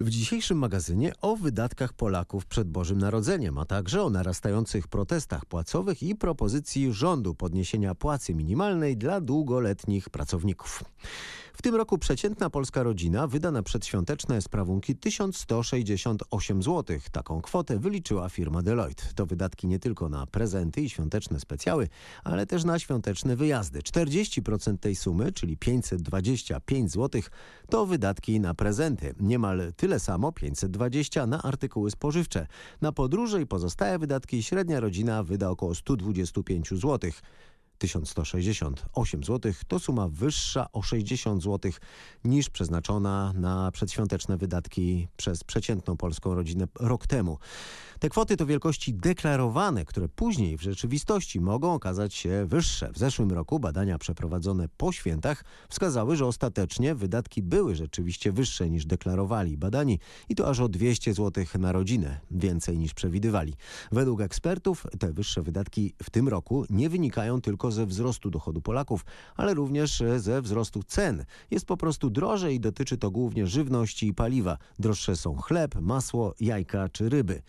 W dzisiejszym magazynie o wydatkach Polaków przed Bożym Narodzeniem, a także o narastających protestach płacowych i propozycji rządu podniesienia płacy minimalnej dla długoletnich pracowników. W tym roku przeciętna polska rodzina wyda na przedświąteczne sprawunki 1168 zł. Taką kwotę wyliczyła firma Deloitte. To wydatki nie tylko na prezenty i świąteczne specjały, ale też na świąteczne wyjazdy. 40% tej sumy, czyli 525 zł, to wydatki na prezenty. Niemal tyle samo, 520 na artykuły spożywcze. Na podróże i pozostałe wydatki średnia rodzina wyda około 125 zł. 1168 zł to suma wyższa o 60 zł niż przeznaczona na przedświąteczne wydatki przez przeciętną polską rodzinę rok temu. Te kwoty to wielkości deklarowane, które później w rzeczywistości mogą okazać się wyższe. W zeszłym roku badania przeprowadzone po świętach wskazały, że ostatecznie wydatki były rzeczywiście wyższe niż deklarowali badani i to aż o 200 zł na rodzinę, więcej niż przewidywali. Według ekspertów te wyższe wydatki w tym roku nie wynikają tylko ze wzrostu dochodu Polaków, ale również ze wzrostu cen. Jest po prostu drożej i dotyczy to głównie żywności i paliwa. Droższe są chleb, masło, jajka czy ryby.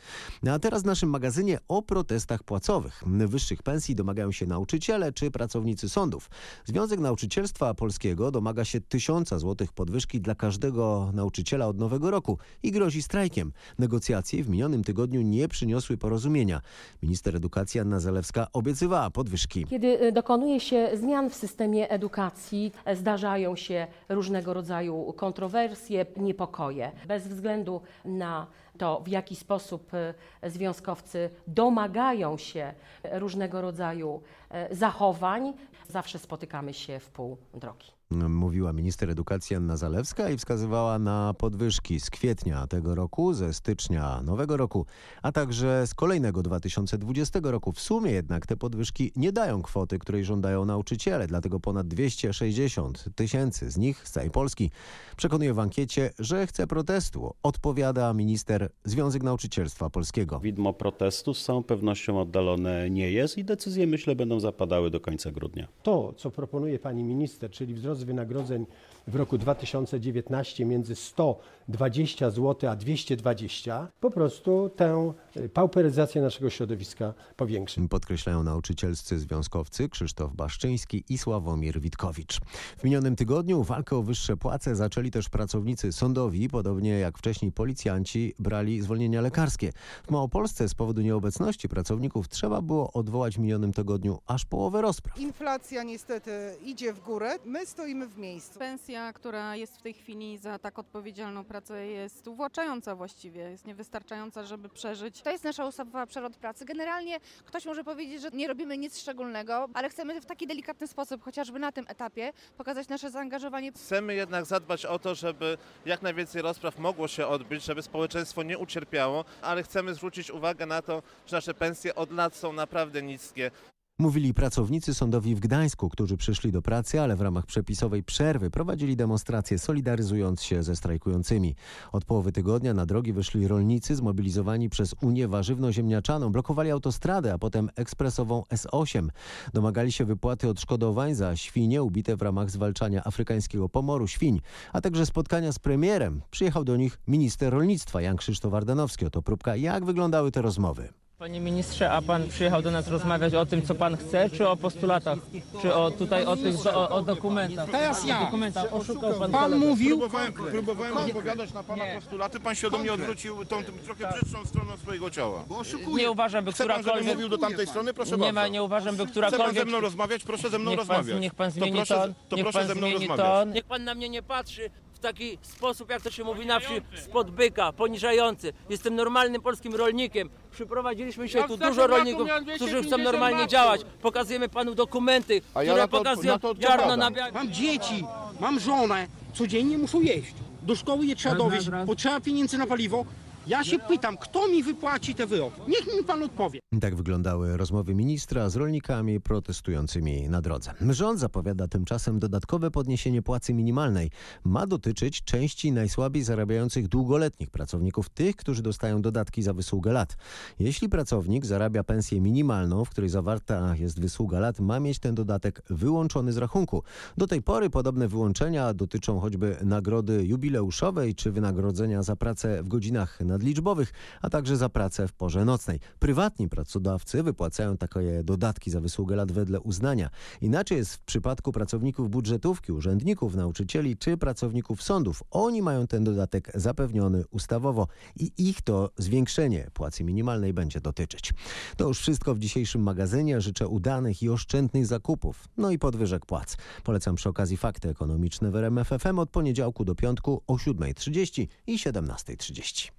No a teraz w naszym magazynie o protestach płacowych. Wyższych pensji domagają się nauczyciele czy pracownicy sądów. Związek Nauczycielstwa Polskiego domaga się tysiąca złotych podwyżki dla każdego nauczyciela od nowego roku i grozi strajkiem. Negocjacje w minionym tygodniu nie przyniosły porozumienia. Minister edukacji Anna Zalewska obiecywała podwyżki. Kiedy y, dokonuje się zmian w systemie edukacji, e, zdarzają się różnego rodzaju kontrowersje, niepokoje. Bez względu na to, w jaki sposób y, związkowcy domagają się różnego rodzaju e, zachowań, zawsze spotykamy się w pół drogi. Mówiła minister edukacji Anna Zalewska i wskazywała na podwyżki z kwietnia tego roku, ze stycznia nowego roku, a także z kolejnego 2020 roku. W sumie jednak te podwyżki nie dają kwoty, której żądają nauczyciele, dlatego ponad 260 tysięcy z nich z całej Polski przekonuje w ankiecie, że chce protestu. Odpowiada minister Związek Nauczycielstwa Polskiego. Widmo protestu z całą pewnością oddalone nie jest i decyzje myślę będą zapadały do końca grudnia. To, co proponuje pani minister, czyli wzrost wynagrodzeń w roku 2019 między 120 zł a 220, po prostu tę pauperyzację naszego środowiska powiększy. Podkreślają nauczycielscy związkowcy Krzysztof Baszczyński i Sławomir Witkowicz. W minionym tygodniu walkę o wyższe płace zaczęli też pracownicy sądowi, podobnie jak wcześniej policjanci brali zwolnienia lekarskie. W Małopolsce z powodu nieobecności pracowników trzeba było odwołać w minionym tygodniu aż połowę rozpraw. Inflacja niestety idzie w górę, my stoimy w miejscu. Pensja, która jest w tej chwili za tak odpowiedzialną pracę jest uwłaczająca właściwie, jest niewystarczająca, żeby przeżyć. To jest nasza ustawowa przerost pracy. Generalnie ktoś może powiedzieć, że nie robimy nic szczególnego, ale chcemy w taki delikatny sposób, chociażby na tym etapie, pokazać nasze zaangażowanie. Chcemy jednak zadbać o to, żeby jak najwięcej rozpraw mogło się odbyć, żeby społeczeństwo nie ucierpiało, ale chcemy zwrócić uwagę na to, że nasze pensje od lat są naprawdę niskie. Mówili pracownicy sądowi w Gdańsku, którzy przyszli do pracy, ale w ramach przepisowej przerwy prowadzili demonstracje solidaryzując się ze strajkującymi. Od połowy tygodnia na drogi wyszli rolnicy zmobilizowani przez Unię Warzywno-Ziemniaczaną. Blokowali autostradę, a potem ekspresową S8. Domagali się wypłaty odszkodowań za świnie ubite w ramach zwalczania afrykańskiego pomoru świń, a także spotkania z premierem. Przyjechał do nich minister rolnictwa Jan Krzysztof Ardanowski. Oto próbka, jak wyglądały te rozmowy. Panie ministrze, a pan przyjechał do nas rozmawiać o tym, co pan chce, czy o postulatach? Czy o tutaj o tych o, o dokumentach? Teraz ja. Dokumentach oszukał pan. Pan kolegę. mówił, Próbowałem, próbowałem odpowiadać na pana postulaty, pan się do mnie odwrócił tą tym trochę brzydszą stroną swojego ciała. bo oszukuje. Nie uważam, by Chce pan, żebym którakolwiek... mówił do tamtej strony? Proszę Nie ma, bardzo. nie uważam, by Chce pan którakolwiek... ze mną rozmawiać? Proszę ze mną Niech pan, rozmawiać. niech pan to zmieni proszę, ton, to niech proszę pan ze mną zmieni rozmawiać. ton. Niech pan na mnie nie patrzy w taki sposób, jak to się mówi na wsi, spod byka, poniżający. Jestem normalnym polskim rolnikiem. Przyprowadziliśmy się Ja w tu zeszłym dużo roku rolników, miałem którzy chcą 250 normalnie działać. Pokazujemy panu dokumenty, A ja które na to- pokazują na to ziarno odpowiadam. na białym. Mam dzieci, mam żonę, codziennie muszą jeść. Do szkoły je trzeba dowieźć, potrzeba pieniędzy na paliwo. Ja się pytam, kto mi wypłaci te wyroki? Niech mi pan odpowie. Tak wyglądały rozmowy ministra z rolnikami protestującymi na drodze. Rząd zapowiada tymczasem dodatkowe podniesienie płacy minimalnej. Ma dotyczyć części najsłabiej zarabiających długoletnich pracowników, tych, którzy dostają dodatki za wysługę lat. Jeśli pracownik zarabia pensję minimalną, w której zawarta jest wysługa lat, ma mieć ten dodatek wyłączony z rachunku. Do tej pory podobne wyłączenia dotyczą choćby nagrody jubileuszowej czy wynagrodzenia za pracę w godzinach nadliczbowych, a także za pracę w porze nocnej. Prywatni pracodawcy wypłacają takie dodatki za wysługę lat wedle uznania. Inaczej jest w przypadku pracowników budżetówki, urzędników, nauczycieli czy pracowników sądów. Oni mają ten dodatek zapewniony ustawowo i ich to zwiększenie płacy minimalnej będzie dotyczyć. To już wszystko w dzisiejszym magazynie. Życzę udanych i oszczędnych zakupów, no i podwyżek płac. Polecam przy okazji fakty ekonomiczne w RMF FM od poniedziałku do piątku o 7.30 i 17.30.